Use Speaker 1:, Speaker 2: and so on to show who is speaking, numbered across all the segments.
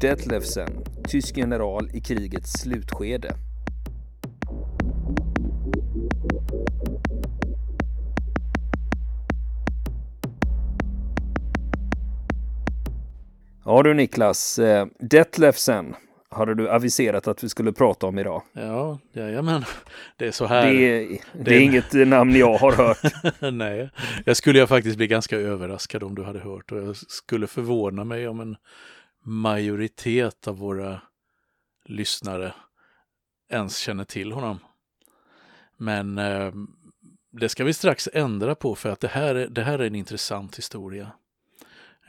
Speaker 1: Detlefsen, tysk general i krigets slutskede. Ja du Niklas, eh, Detlefsen hade du aviserat att vi skulle prata om idag.
Speaker 2: Ja, jajamän. Det är så här.
Speaker 1: Det, är, det är inget namn jag har hört.
Speaker 2: Nej, jag skulle jag faktiskt bli ganska överraskad om du hade hört och jag skulle förvåna mig om en majoritet av våra lyssnare ens känner till honom. Men eh, det ska vi strax ändra på för att det här, det här är en intressant historia.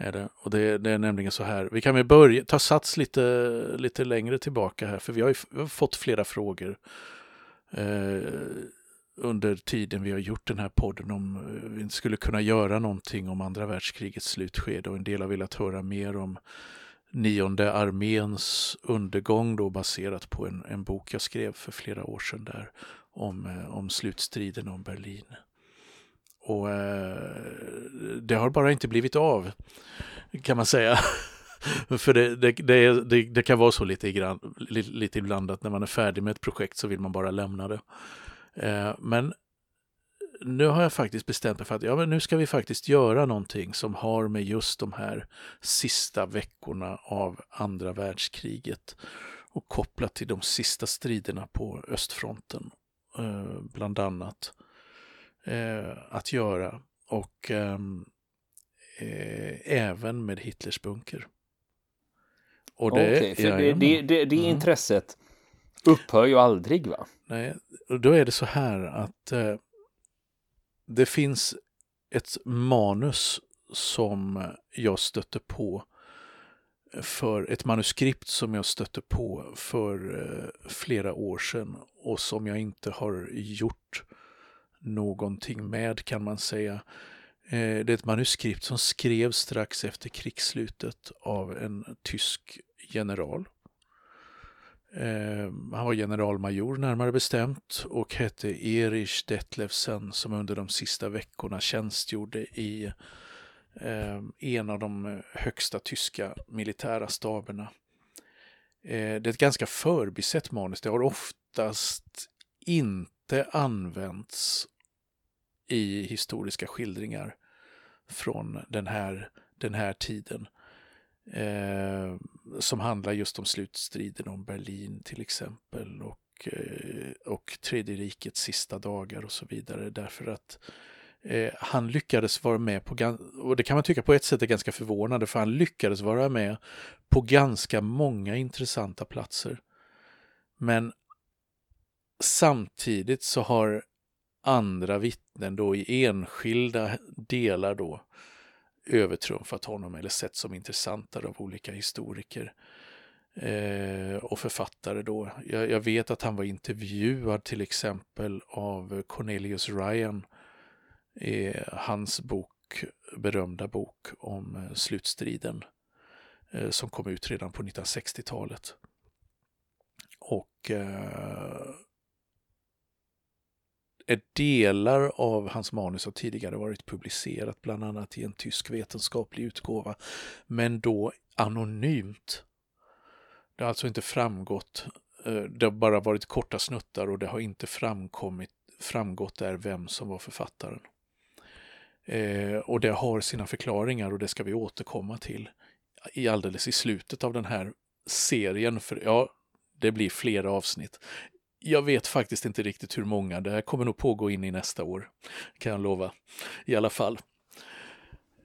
Speaker 2: Är det. Och det, det, är nämligen så här, vi kan väl börja, ta sats lite, lite längre tillbaka här, för vi har, ju, vi har fått flera frågor eh, under tiden vi har gjort den här podden om eh, vi skulle kunna göra någonting om andra världskrigets slutskede och en del har velat höra mer om nionde arméns undergång då baserat på en, en bok jag skrev för flera år sedan där om, eh, om slutstriden om Berlin. Och eh, det har bara inte blivit av, kan man säga. För det, det, det, det, kan vara så lite, grann, lite ibland att när man är färdig med ett projekt så vill man bara lämna det. Eh, men nu har jag faktiskt bestämt mig för att ja, men nu ska vi faktiskt göra någonting som har med just de här sista veckorna av andra världskriget och kopplat till de sista striderna på östfronten, eh, bland annat eh, att göra och ehm, eh, även med Hitlers bunker.
Speaker 1: Och det, okay, för det, det, det, det mm. intresset upphör ju aldrig va?
Speaker 2: Nej, och då är det så här att det finns ett manus som jag stötte på för ett manuskript som jag stötte på för eh, flera år sedan och som jag inte har gjort någonting med kan man säga. Eh, det är ett manuskript som skrevs strax efter krigsslutet av en tysk general. Eh, han var generalmajor närmare bestämt och hette Erich Detlefsen som under de sista veckorna tjänstgjorde i eh, en av de högsta tyska militära staberna. Ehm, det är ett ganska förbisett manus. Det har oftast inte inte använts i historiska skildringar från den här, den här tiden. Eh, som handlar just om slutstriden om Berlin till exempel och, eh, och Tredje rikets sista dagar och så vidare. Därför att eh, han lyckades vara med på, och det kan man tycka på ett sätt är ganska förvånande, för han lyckades vara med på ganska många intressanta platser. Men Samtidigt så har andra vittnen då i enskilda delar då övertrumfat honom eller sett som intressantare av olika historiker eh, och författare då. Jag, jag, vet att han var intervjuad till exempel av Cornelius Ryan i hans bok, berömda bok om eh, slutstriden eh, som kom ut redan på 1960-talet. Och eh, delar av hans manus har tidigare varit publicerat, bland annat i en tysk vetenskaplig utgåva, men då anonymt. Det har alltså inte framgått, eh, det har bara varit korta snuttar och det har inte framkommit, framgått där vem som var författaren. Eh, och det har sina förklaringar och det ska vi återkomma till i alldeles i slutet av den här serien, för ja, det blir flera avsnitt. Jag vet faktiskt inte riktigt hur många. Det här kommer nog pågå in i nästa år, kan jag lova. I alla fall.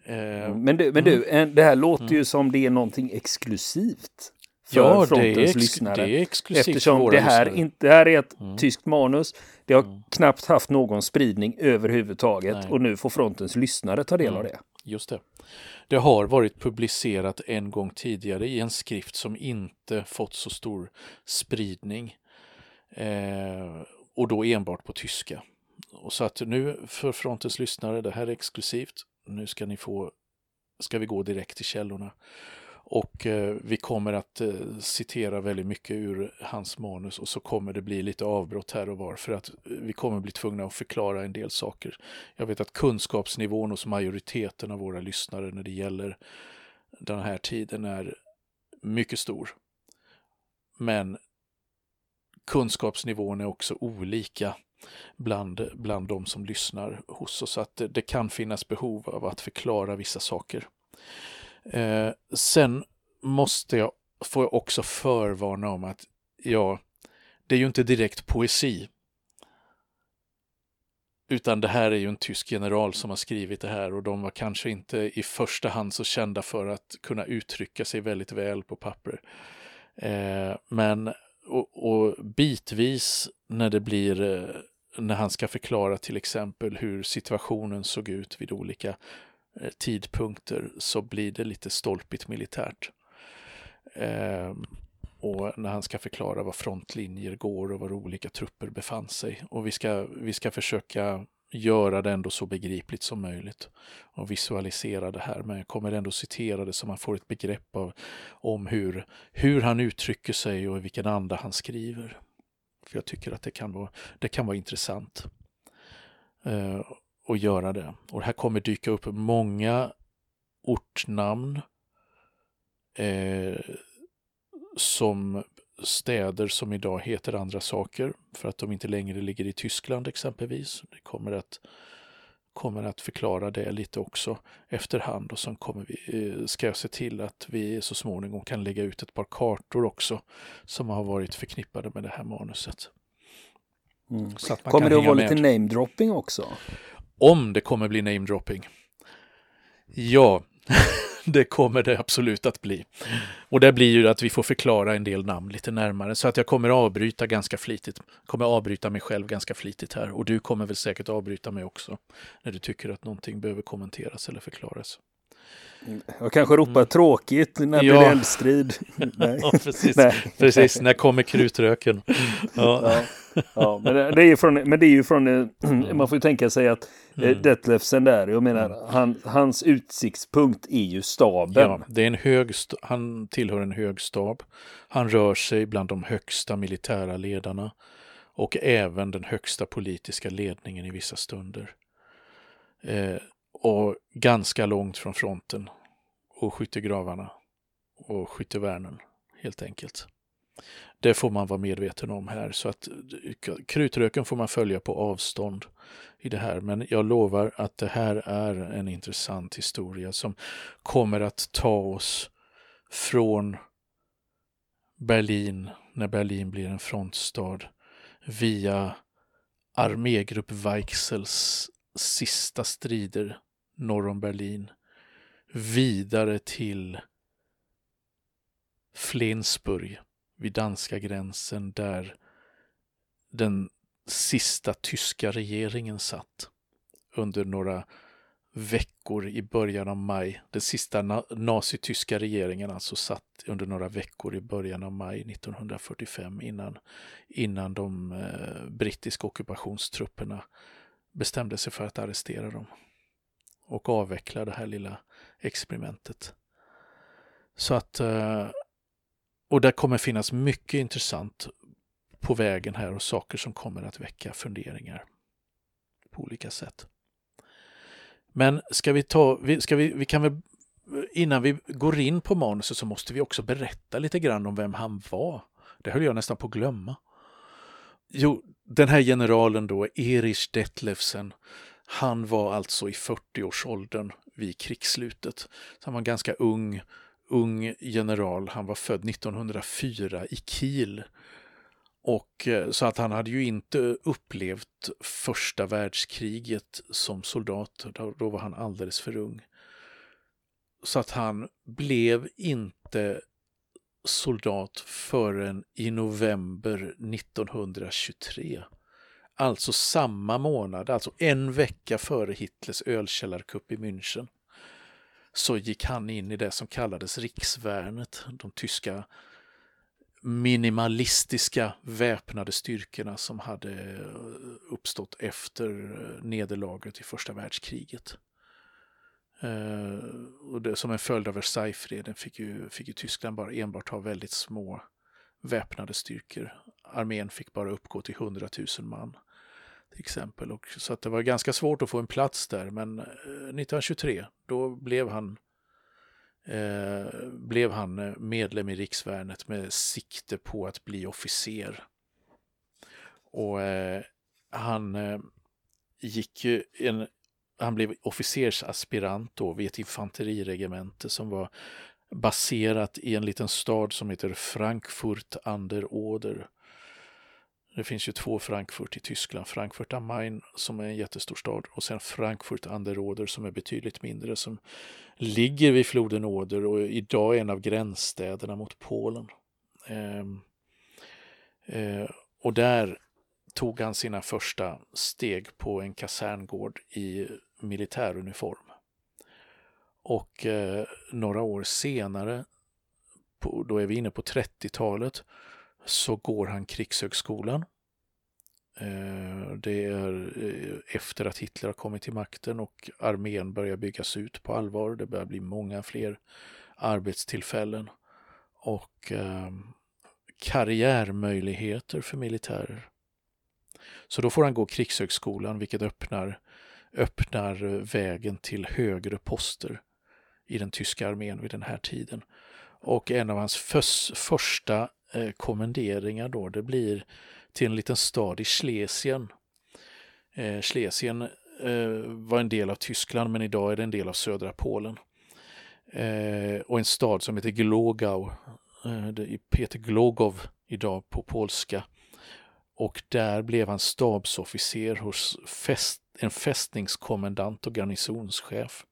Speaker 1: Eh, men du, men du mm. det här låter mm. ju som det är någonting exklusivt. För ja, frontens det är, lyssnare. det är exklusivt Eftersom det här, inte, det här är ett mm. tyskt manus. Det har mm. knappt haft någon spridning överhuvudtaget Nej. och nu får frontens lyssnare ta del av mm. det.
Speaker 2: Just det. Det har varit publicerat en gång tidigare i en skrift som inte fått så stor spridning. Eh, och då enbart på tyska. Och så att nu för Frontens lyssnare, det här är exklusivt. Nu ska ni få, ska vi gå direkt till källorna. Och eh, vi kommer att eh, citera väldigt mycket ur hans manus och så kommer det bli lite avbrott här och var för att eh, vi kommer bli tvungna att förklara en del saker. Jag vet att kunskapsnivån hos majoriteten av våra lyssnare när det gäller den här tiden är mycket stor. Men kunskapsnivån är också olika bland, bland de som lyssnar hos oss. Att det, det kan finnas behov av att förklara vissa saker. Eh, sen måste jag, får jag också förvarna om att ja, det är ju inte direkt poesi. Utan det här är ju en tysk general som har skrivit det här och de var kanske inte i första hand så kända för att kunna uttrycka sig väldigt väl på papper. Eh, men och, och, bitvis när det blir eh, när han ska förklara till exempel hur situationen såg ut vid olika eh, tidpunkter så blir det lite stolpigt militärt. Eh, och när han ska förklara var frontlinjer går och var olika trupper befann sig. Och vi ska, vi ska försöka göra det ändå så begripligt som möjligt och visualisera det här. Men jag kommer ändå citera det så man får ett begrepp av, om hur, hur han uttrycker sig och i vilken anda han skriver. För jag tycker att det kan vara, det kan vara intressant eh, att göra det. Och här kommer dyka upp många ortnamn eh, som städer som idag heter andra saker för att de inte längre ligger i Tyskland exempelvis. Det kommer att, kommer att förklara det lite också efterhand och sen kommer vi, eh, ska jag se till att vi så småningom kan lägga ut ett par kartor också som har varit förknippade med det här manuset.
Speaker 1: Mm. kommer det att vara lite namedropping också?
Speaker 2: Om det kommer bli namedropping. Ja, det kommer det absolut att bli. Och det blir ju att vi får förklara en del namn lite närmare så att jag kommer avbryta ganska flitigt. Kommer avbryta mig själv ganska flitigt här och du kommer väl säkert avbryta mig också när du tycker att någonting behöver kommenteras eller förklaras.
Speaker 1: Jag kanske ropar mm. tråkigt när det ja. blir eldstrid.
Speaker 2: Nej. ja, precis. Nej. precis, när kommer krutröken?
Speaker 1: Ja. ja. ja. men, det, är ju från, men det är ju från, eh, man får ju tänka sig att eh, mm. Detlefsen där, jag menar, mm. han, hans utsiktspunkt är ju staben. Ja,
Speaker 2: det är en hög, han tillhör en hög stab. Han rör sig bland de högsta militära ledarna och även den högsta politiska ledningen i vissa stunder. Eh, och ganska långt från fronten och skyttegravarna och skyttevärnen helt enkelt. Det får man vara medveten om här så att krutröken får man följa på avstånd i det här. Men jag lovar att det här är en intressant historia som kommer att ta oss från Berlin, när Berlin blir en frontstad, via armégrupp Weichsels sista strider norr om Berlin vidare till Flensburg vid danska gränsen där den sista tyska regeringen satt under några veckor i början av maj. Den sista nazityska regeringen alltså satt under några veckor i början av maj 1945 innan, innan de eh, brittiska ockupationstrupperna bestämde sig för att arrestera dem och avveckla det här lilla experimentet. Så att, eh, och det kommer finnas mycket intressant på vägen här och saker som kommer att väcka funderingar på olika sätt. Men ska vi ta, ska vi, vi kan väl, innan vi går in på manuset så måste vi också berätta lite grann om vem han var. Det höll jag nästan på att glömma. Jo, den här generalen då, Erich Detlefsen, han var alltså i 40-årsåldern vid krigsslutet. Så han var en ganska ung, ung general. Han var född 1904 i Kiel. Och eh, så att han hade ju inte upplevt första världskriget som soldat. Då, då var han alldeles för ung. Så att han blev inte soldat förrän i november 1923. Alltså samma månad, alltså en vecka före Hitlers ölkällarkupp i München, så gick han in i det som kallades riksvärnet, de tyska minimalistiska väpnade styrkorna som hade eh, uppstått efter eh, nederlaget i första världskriget. Eh, och det, som en följd av Versaillesfreden fick ju, fick ju Tyskland bara enbart ha väldigt små väpnade styrkor. Armén fick bara uppgå till 100 000 man. Till exempel. Och, så att det var ganska svårt att få en plats där. Men eh, 1923, då blev han eh, blev han eh, medlem i riksvärnet med sikte på att bli officer. Och eh, han eh, gick ju en, han blev officersaspirant då vid ett infanteriregemente som var baserat i en liten stad som heter Frankfurt an der Oder. Det finns ju två Frankfurt i Tyskland, Frankfurt am Main som är en jättestor stad och sen Frankfurt an der Oder som är betydligt mindre som ligger vid floden Oder och idag är en av gränsstäderna mot Polen. Eh, eh, och där tog han sina första steg på en kaserngård i militäruniform. Och eh, några år senare, på, då är vi inne på 30-talet, så går han Krigshögskolan. Eh, det är eh, efter att Hitler har kommit till makten och armén börjar byggas ut på allvar. Det börjar bli många fler arbetstillfällen och eh, karriärmöjligheter för militärer. Så då får han gå Krigshögskolan vilket öppnar, öppnar vägen till högre poster i den tyska armén vid den här tiden. Och en av hans första eh, kommenderingar då, det blir till en liten stad i Schlesien. Eh, Schlesien eh, var en del av Tyskland men idag är det en del av södra Polen. Eh, och en stad som heter Glogau, eh, det Peter Glogov idag på polska. Och där blev han stabsofficer hos fäst, en fästningskommendant och garnisonschef.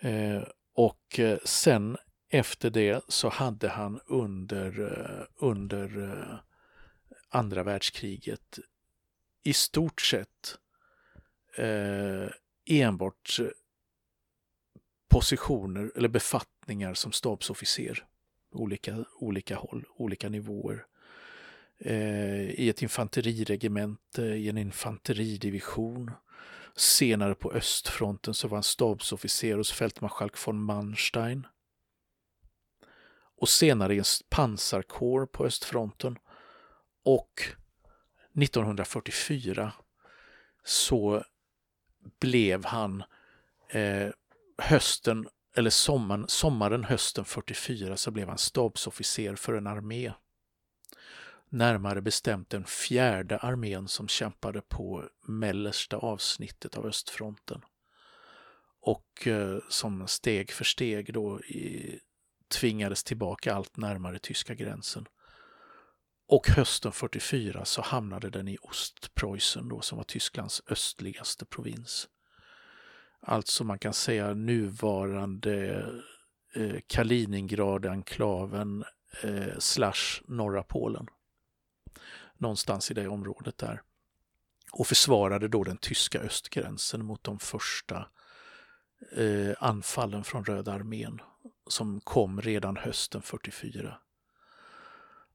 Speaker 2: Eh, och eh, sen efter det så hade han under, eh, under eh, andra världskriget i stort sett eh, enbart eh, positioner eller befattningar som stabsofficer. Olika, olika håll, olika nivåer. Eh, I ett infanteriregemente, i en infanteridivision, Senare på östfronten så var han stabsofficer hos fältmarskalk von Manstein. Och senare i en pansarkår på östfronten. Och 1944 så blev han eh, hösten, eller sommaren, sommaren hösten 44 så blev han stabsofficer för en armé närmare bestämt den fjärde armén som kämpade på mellersta avsnittet av östfronten. Och eh, som steg för steg då i, tvingades tillbaka allt närmare tyska gränsen. Och hösten 44 så hamnade den i Ostpreussen då som var Tysklands östligaste provins. Alltså man kan säga nuvarande eh, Kaliningrad-enklaven eh, slash norra Polen någonstans i det området där. Och försvarade då den tyska östgränsen mot de första eh, anfallen från Röda armén som kom redan hösten 44.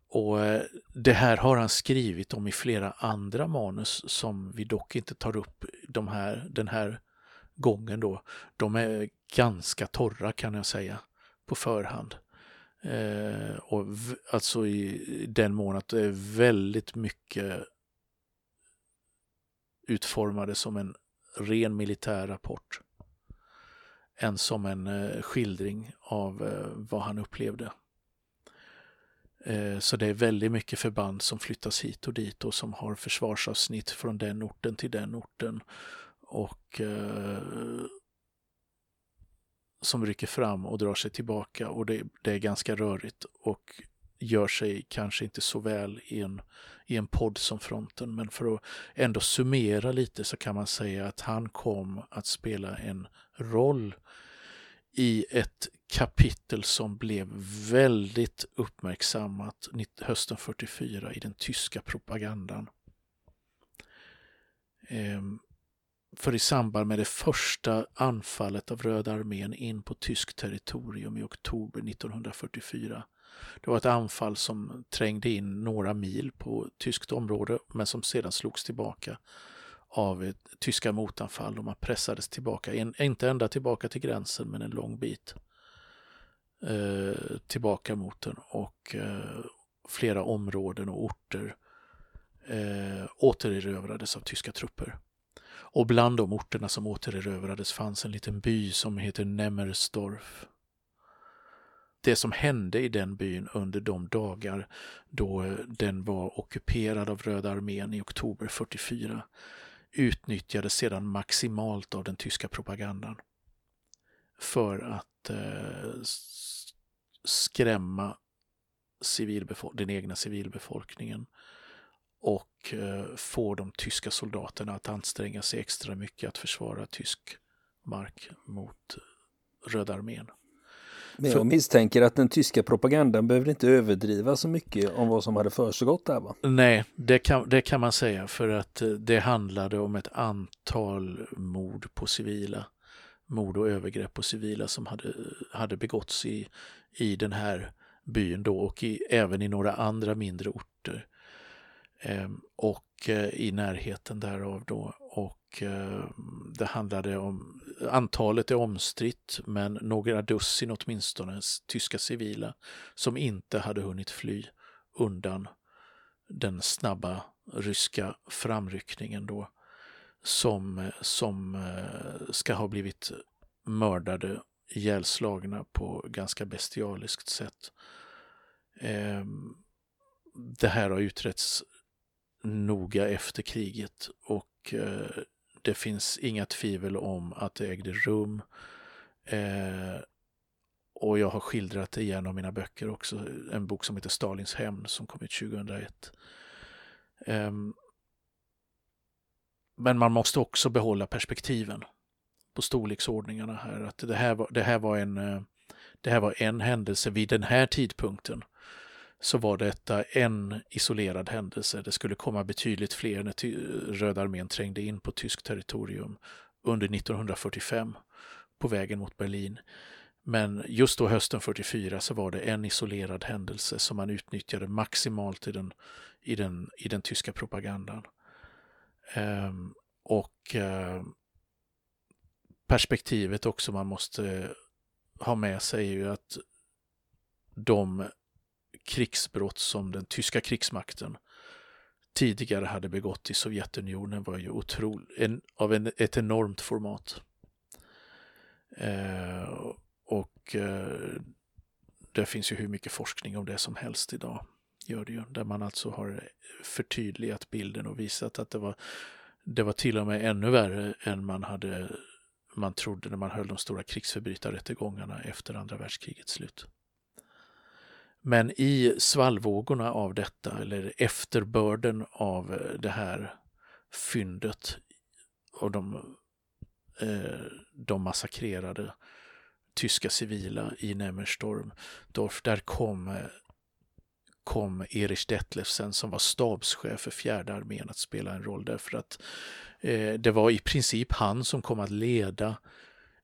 Speaker 2: Och eh, Det här har han skrivit om i flera andra manus som vi dock inte tar upp de här, den här gången då. De är ganska torra kan jag säga på förhand. Eh, och alltså i den mån att det är väldigt mycket utformade som en ren militär rapport. Än som en eh, skildring av eh, vad han upplevde. Eh, så det är väldigt mycket förband som flyttas hit och dit och som har försvarsavsnitt från den orten till den orten. Och som rycker fram och drar sig tillbaka och det, det, är ganska rörigt och gör sig kanske inte så väl i en, i en podd som Fronten. Men för att ändå summera lite så kan man säga att han kom att spela en roll i ett kapitel som blev väldigt uppmärksammat hösten 44 i den tyska propagandan. Ehm, för i samband med det första anfallet av Röda armén in på tyskt territorium i oktober 1944. Det var ett anfall som trängde in några mil på tyskt område men som sedan slogs tillbaka av ett tyska motanfall och man pressades tillbaka, en, inte ända tillbaka till gränsen men en lång bit eh, tillbaka mot den och eh, flera områden och orter eh, återerövrades av tyska trupper. Och bland de orterna som återerövrades fanns en liten by som heter Nemmersdorf. Det som hände i den byn under de dagar då eh, den var ockuperad av Röda armén i oktober 44 utnyttjades sedan maximalt av den tyska propagandan för att eh, skrämma den egna civilbefolkningen och eh, få de tyska soldaterna att anstränga sig extra mycket att försvara tysk mark mot eh, Röda armén.
Speaker 1: Men jag misstänker att den tyska propagandan behöver inte överdriva så mycket om vad som hade försiggått där va?
Speaker 2: Nej, det kan, det kan man säga för att eh, det handlade om ett antal mord på civila. Mord och övergrepp på civila som hade, hade begåtts i, i den här byn då och i, även i några andra mindre orter. Ehm, och eh, i närheten därav då. Och och eh, det handlade om, antalet är omstritt, men några dussin åtminstone tyska civila som inte hade hunnit fly undan den snabba ryska framryckningen då som, som eh, ska ha blivit mördade, ihjälslagna på ganska bestialiskt sätt. Ehm, det här har utretts noga efter kriget och eh, det finns inga tvivel om att det ägde rum. Eh, och jag har skildrat det i en av mina böcker också, en bok som heter Stalins hämnd som kom ut 2001. Eh, men man måste också behålla perspektiven på storleksordningarna här. Att det här var, det här var, en, eh, det här var en händelse vid den här tidpunkten så var detta en isolerad händelse. Det skulle komma betydligt fler när Röda armén trängde in på tyskt territorium under 1945 på vägen mot Berlin. Men just då hösten 44 så var det en isolerad händelse som man utnyttjade maximalt i den, i den, i den tyska propagandan. Ehm, och eh, perspektivet också man måste ha med sig är ju att de krigsbrott som den tyska krigsmakten tidigare hade begått i Sovjetunionen var ju otroligt, en, av en, ett enormt format. Eh, och eh, det finns ju hur mycket forskning om det som helst idag. Gör det ju, där man alltså har förtydligat bilden och visat att det var, det var till och med ännu värre än man hade man trodde när man höll de stora krigsförbrytarrättegångarna efter andra världskrigets slut. Men i svallvågorna av detta, eller efterbörden av eh, det här fyndet och de, eh, de massakrerade tyska civila i Nemmerstorm, där kom, eh, kom Erich Detlefsen som var stabschef för fjärde armén att spela en roll därför att det var i princip han som kom att leda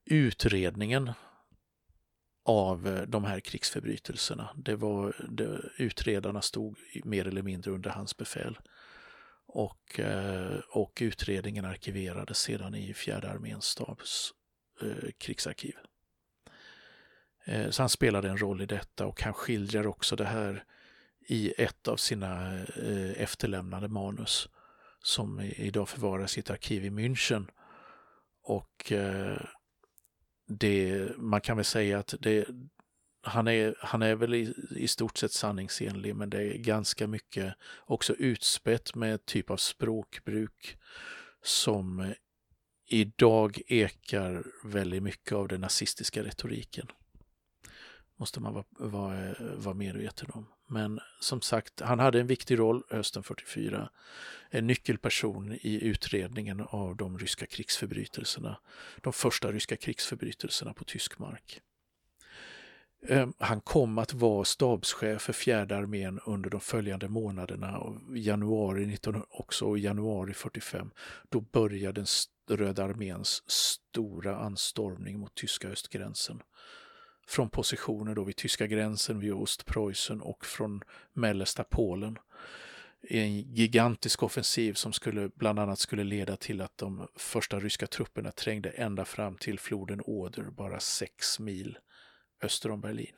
Speaker 2: utredningen av eh, de här krigsförbrytelserna. Det var, det, utredarna stod mer eller mindre under hans befäl. Och, eh, och utredningen arkiverades sedan i fjärde arméns stabs eh, krigsarkiv. Eh, så han spelade en roll i detta och han skildrar också det här i ett av sina eh, efterlämnade manus som idag förvaras i ett arkiv i München. Och eh, det, man kan väl säga att det, han, är, han är väl i, i stort sett sanningsenlig men det är ganska mycket också utspätt med typ av språkbruk som idag ekar väldigt mycket av den nazistiska retoriken. Måste man vara, vara, vara medveten om. Men som sagt, han hade en viktig roll hösten 44. En nyckelperson i utredningen av de ryska krigsförbrytelserna. De första ryska krigsförbrytelserna på tysk mark. Ehm, han kom att vara stabschef för fjärde armén under de följande månaderna, januari 19, också januari 45. Då började den Röda arméns stora anstormning mot tyska östgränsen från positioner då vid tyska gränsen, vid Ostpreussen och från mellersta Polen. I en gigantisk offensiv som skulle, bland annat skulle leda till att de första ryska trupperna trängde ända fram till floden Oder, bara sex mil öster om Berlin.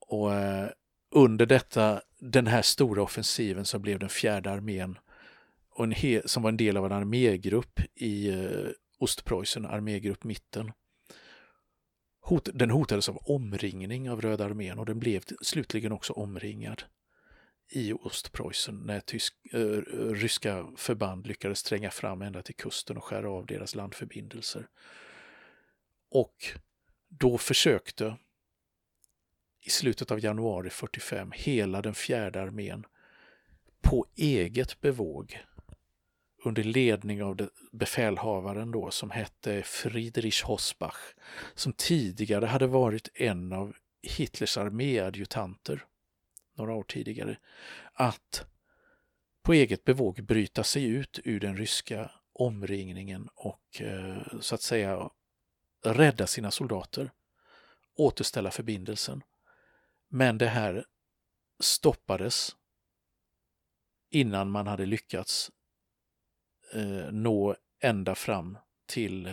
Speaker 2: Och eh, under detta, den här stora offensiven så blev den fjärde armén och en he, som var en del av en armégrupp i eh, Ostpreussen, armégrupp mitten. Hot, den hotades av omringning av Röda armén och den blev slutligen också omringad i Ostpreussen när tysk, äh, ryska förband lyckades tränga fram ända till kusten och skära av deras landförbindelser. Och då försökte i slutet av januari 45 hela den fjärde armén på eget bevåg under ledning av befälhavaren då som hette Friedrich Hosbach som tidigare hade varit en av Hitlers arméadjutanter några år tidigare att på eget bevåg bryta sig ut ur den ryska omringningen och eh, så att säga rädda sina soldater, återställa förbindelsen. Men det här stoppades innan man hade lyckats eh, nå ända fram till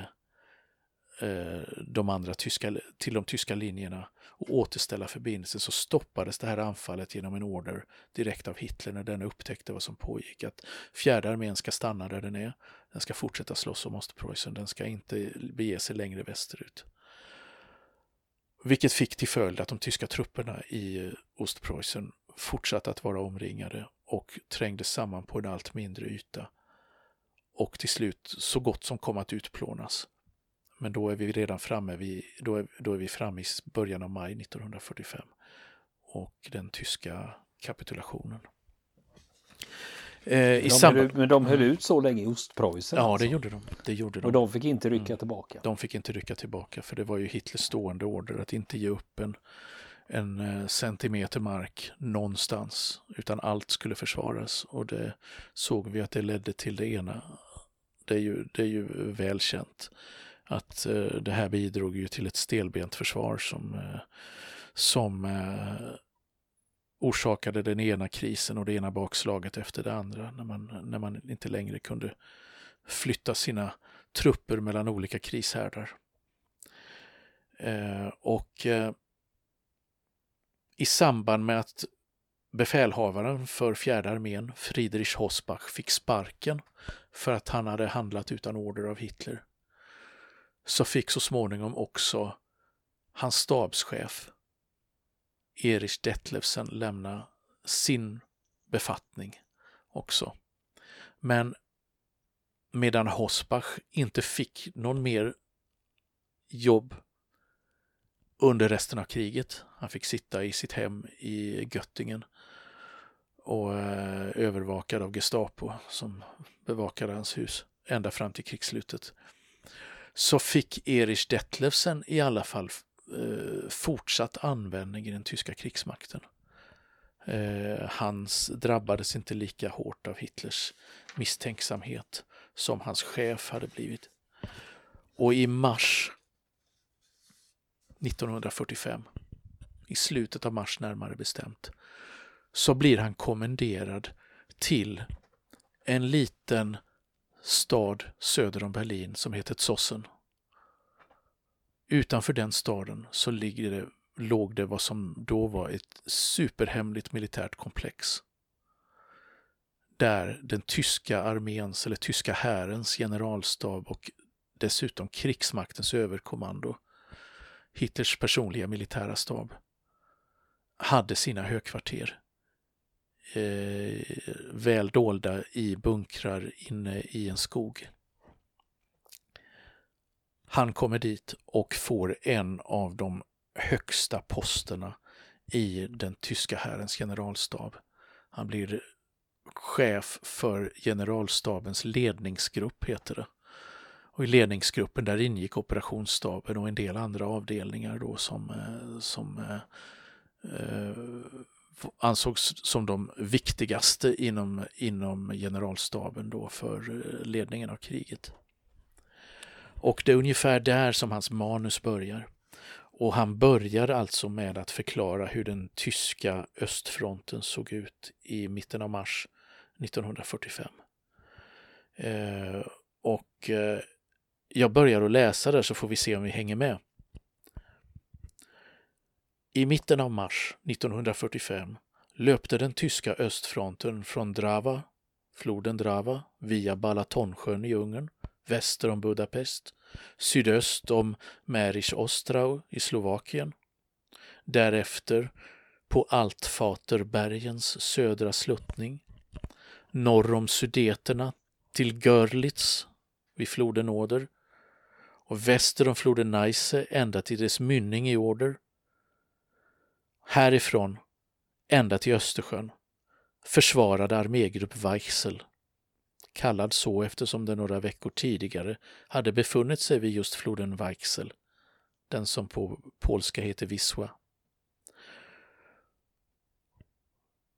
Speaker 2: eh, de andra tyska, till de tyska linjerna och återställa förbindelsen så stoppades det här anfallet genom en order direkt av Hitler när den upptäckte vad som pågick. Att fjärde armén ska stanna där den är. Den ska fortsätta slåss om Ostpreussen. Den ska inte bege sig längre västerut. Vilket fick till följd att de tyska trupperna i eh, Ostpreussen fortsatte att vara omringade och trängdes samman på en allt mindre yta och till slut så gott som kom att utplånas. Men då är vi redan framme vid, då är, då är vi framme i början av maj 1945 och den tyska kapitulationen.
Speaker 1: Eh, de höll, men de höll ut så länge i Ostpreussen?
Speaker 2: Ja, alltså. det, gjorde de. det gjorde de.
Speaker 1: Och de fick inte rycka
Speaker 2: mm.
Speaker 1: tillbaka?
Speaker 2: De fick inte rycka tillbaka för det var ju Hitlers stående order att inte ge upp en, en eh, centimeter mark någonstans utan allt skulle försvaras och det såg vi att det ledde till det ena. Det är ju, det är ju välkänt att eh, det här bidrog ju till ett stelbent försvar som, eh, som eh, orsakade den ena krisen och det ena bakslaget efter det andra när man, när man inte längre kunde flytta sina trupper mellan olika krishärdar. Eh, och eh, i samband med att befälhavaren för fjärde armén, Friedrich Hosbach, fick sparken för att han hade handlat utan order av Hitler så fick så småningom också hans stabschef Erich Detlevsen lämna sin befattning också. Men medan Hosbach inte fick någon mer jobb under resten av kriget. Han fick sitta i sitt hem i Göttingen och eh, övervakad av Gestapo som bevakade hans hus ända fram till krigsslutet så fick Erich Detlevsen i alla fall eh, fortsatt användning i den tyska krigsmakten. Eh, hans drabbades inte lika hårt av Hitlers misstänksamhet som hans chef hade blivit. Och i mars 1945, i slutet av mars närmare bestämt, så blir han kommenderad till en liten stad söder om Berlin som heter Zossen. Utanför den staden så ligger det, låg det vad som då var ett superhemligt militärt komplex. Där den tyska arméns eller tyska härens generalstab och dessutom krigsmaktens överkommando, Hitlers personliga militära stab, hade sina högkvarter eh, väl dolda i bunkrar inne i en skog. Han kommer dit och får en av de högsta posterna i den tyska härens generalstab. Han blir chef för generalstabens ledningsgrupp, heter det. Och i ledningsgruppen där ingick operationsstaben och en del andra avdelningar då som, eh, som eh, eh ansågs som de viktigaste inom, inom generalstaben då för eh, ledningen av kriget. Och det är ungefär där som hans manus börjar. Och han börjar alltså med att förklara hur den tyska östfronten såg ut i mitten av mars 1945. Eh, och eh, jag börjar att läsa där så får vi se om vi hänger med. I mitten av mars 1945 löpte den tyska östfronten från Drava, floden Drava, via Balatonsjön i Ungern, väster om Budapest, sydöst om Märisch Ostrau i Slovakien. Därefter på Altfaterbergens södra sluttning, norr om Sudeterna till Görlitz vid floden Oder och väster om floden Neisse ända till dess mynning i Oder. Härifrån ända till Östersjön försvarade armégrupp Weichsel, kallad så eftersom den några veckor tidigare hade befunnit sig vid just floden Weichsel, den som på polska heter Wisła.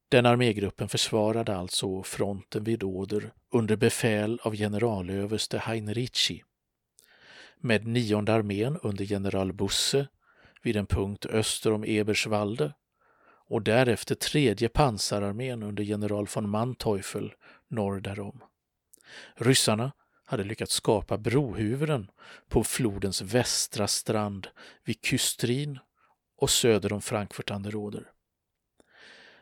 Speaker 2: Den armégruppen försvarade alltså fronten vid Oder under befäl av generalöverste Heinrichi med nionde armén under general Busse vid en punkt öster om Eberswalde och därefter tredje pansararmén under general von Manteuffel norr därom. Ryssarna hade lyckats skapa brohuvuden på flodens västra strand vid Kystrin och söder om Frankfurt an der Oder.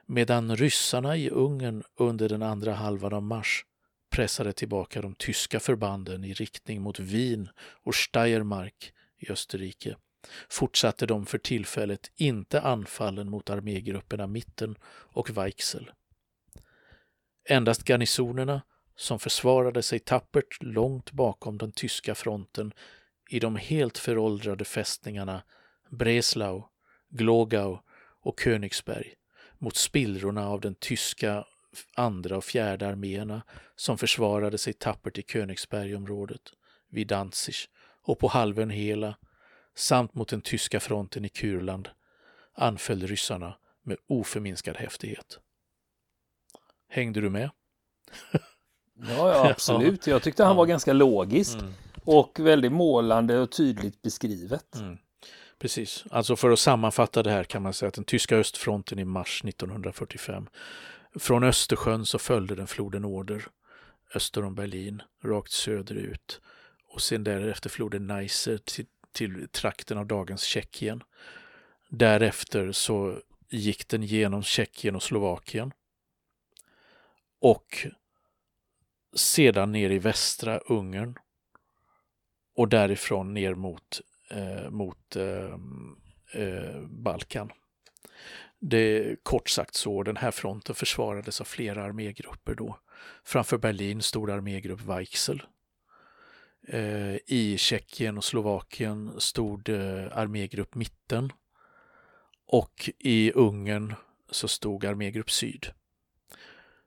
Speaker 2: Medan ryssarna i Ungern under den andra halvan av mars pressade tillbaka de tyska förbanden i riktning mot Wien och Steiermark i Österrike fortsatte de för tillfället inte anfallen mot armégrupperna Mitten och Weichsel. Endast garnisonerna som försvarade sig tappert långt bakom den tyska fronten i de helt föråldrade fästningarna Breslau, Glogau och Königsberg mot spillrorna av den tyska andra och fjärde arméerna som försvarade sig tappert i Königsbergområdet, vid Danzig och på halvön Hela samt mot den tyska fronten i Kurland anföll ryssarna med oförminskad häftighet. Hängde du med?
Speaker 1: ja, ja, absolut. Jag tyckte han var ganska logisk mm. och väldigt målande och tydligt beskrivet. Mm.
Speaker 2: Precis, alltså för att sammanfatta det här kan man säga att den tyska östfronten i mars 1945 från Östersjön så följde den floden Oder öster om Berlin, rakt söderut och sen därefter floden Neisse till, till trakten av dagens Tjeckien. Därefter så gick den genom Tjeckien och Slovakien och sedan ner i västra Ungern och därifrån ner mot, eh, mot eh, eh, Balkan. Det är kort sagt så, den här fronten försvarades av flera armégrupper då. Framför Berlin stod armégrupp Weichsel. Eh, I Tjeckien och Slovakien stod eh, armégrupp Mitten. Och i Ungern så stod armégrupp Syd.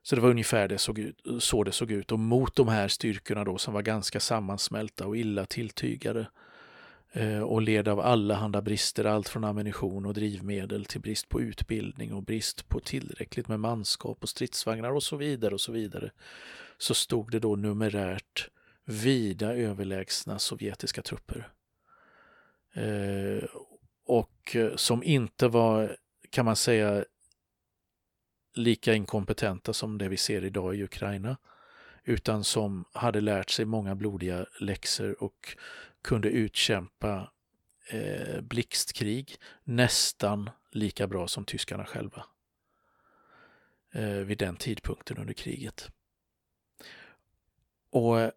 Speaker 2: Så det var ungefär det såg ut, så det såg ut och mot de här styrkorna då som var ganska sammansmälta och illa tilltygade Eh, och led av allehanda brister, allt från ammunition och drivmedel till brist på utbildning och brist på tillräckligt med manskap och stridsvagnar och så vidare och så vidare, så stod det då numerärt vida överlägsna sovjetiska trupper. Eh, och eh, som inte var, kan man säga, lika inkompetenta som det vi ser idag i Ukraina, utan som hade lärt sig många blodiga läxor och kunde utkämpa eh, blixtkrig nästan lika bra som tyskarna själva eh, vid den tidpunkten under kriget. Och eh,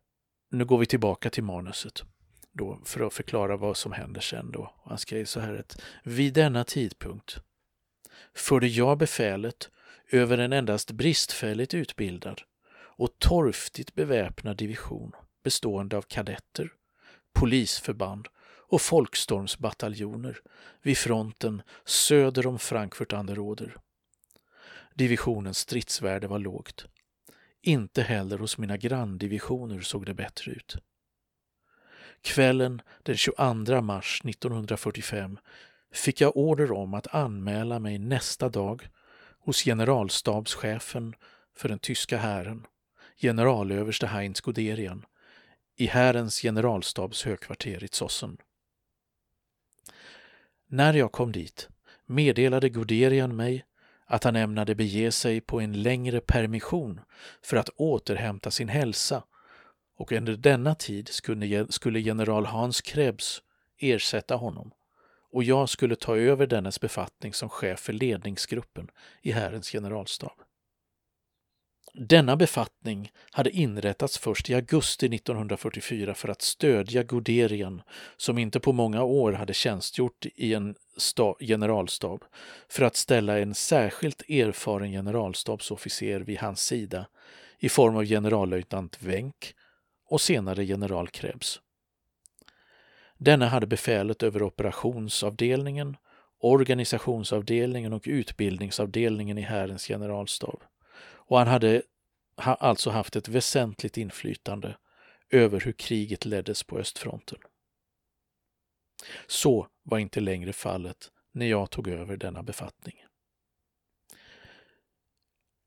Speaker 2: nu går vi tillbaka till manuset då för att förklara vad som händer sen då. Han skrev så här att vid denna tidpunkt förde jag befälet över en endast bristfälligt utbildad och torftigt beväpnad division bestående av kadetter, polisförband och folkstormsbataljoner vid fronten söder om Frankfurt an der Oder. Divisionens stridsvärde var lågt. Inte heller hos mina granndivisioner såg det bättre ut. Kvällen den 22 mars 1945 fick jag order om att anmäla mig nästa dag hos generalstabschefen för den tyska hären, generalöverste Heinz Guderian, i Härens generalstabs högkvarter i Zossen. När jag kom dit meddelade Guderian mig att han ämnade bege sig på en längre permission för att återhämta sin hälsa och under denna tid skulle general Hans Krebs ersätta honom och jag skulle ta över dennes befattning som chef för ledningsgruppen i Härens generalstab. Denna befattning hade inrättats först i augusti 1944 för att stödja Guderian, som inte på många år hade tjänstgjort i en generalstab, för att ställa en särskilt erfaren generalstabsofficer vid hans sida i form av generallöjtnant Wenck och senare general Krebs. Denna hade befälet över operationsavdelningen, organisationsavdelningen och utbildningsavdelningen i Härens generalstab och han hade alltså haft ett väsentligt inflytande över hur kriget leddes på östfronten. Så var inte längre fallet när jag tog över denna befattning.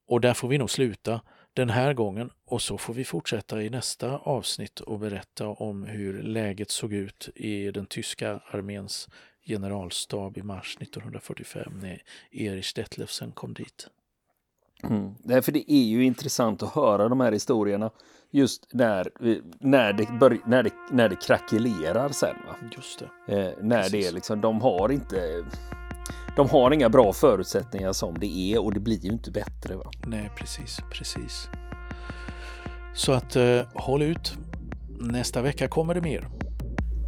Speaker 2: Och där får vi nog sluta den här gången och så får vi fortsätta i nästa avsnitt och berätta om hur läget såg ut i den tyska arméns generalstab i mars 1945 när Erich Detlefsen kom dit.
Speaker 1: Mm. Därför det är ju intressant att höra de här historierna just när, när, det, bör, när, det, när det krackelerar sen. Va?
Speaker 2: Just
Speaker 1: det. Eh, när Precis. det är liksom, de har inte de har inga bra förutsättningar som det är och det blir ju inte bättre. Va?
Speaker 2: Nej, precis, precis. Så att eh, håll ut. Nästa vecka kommer det mer.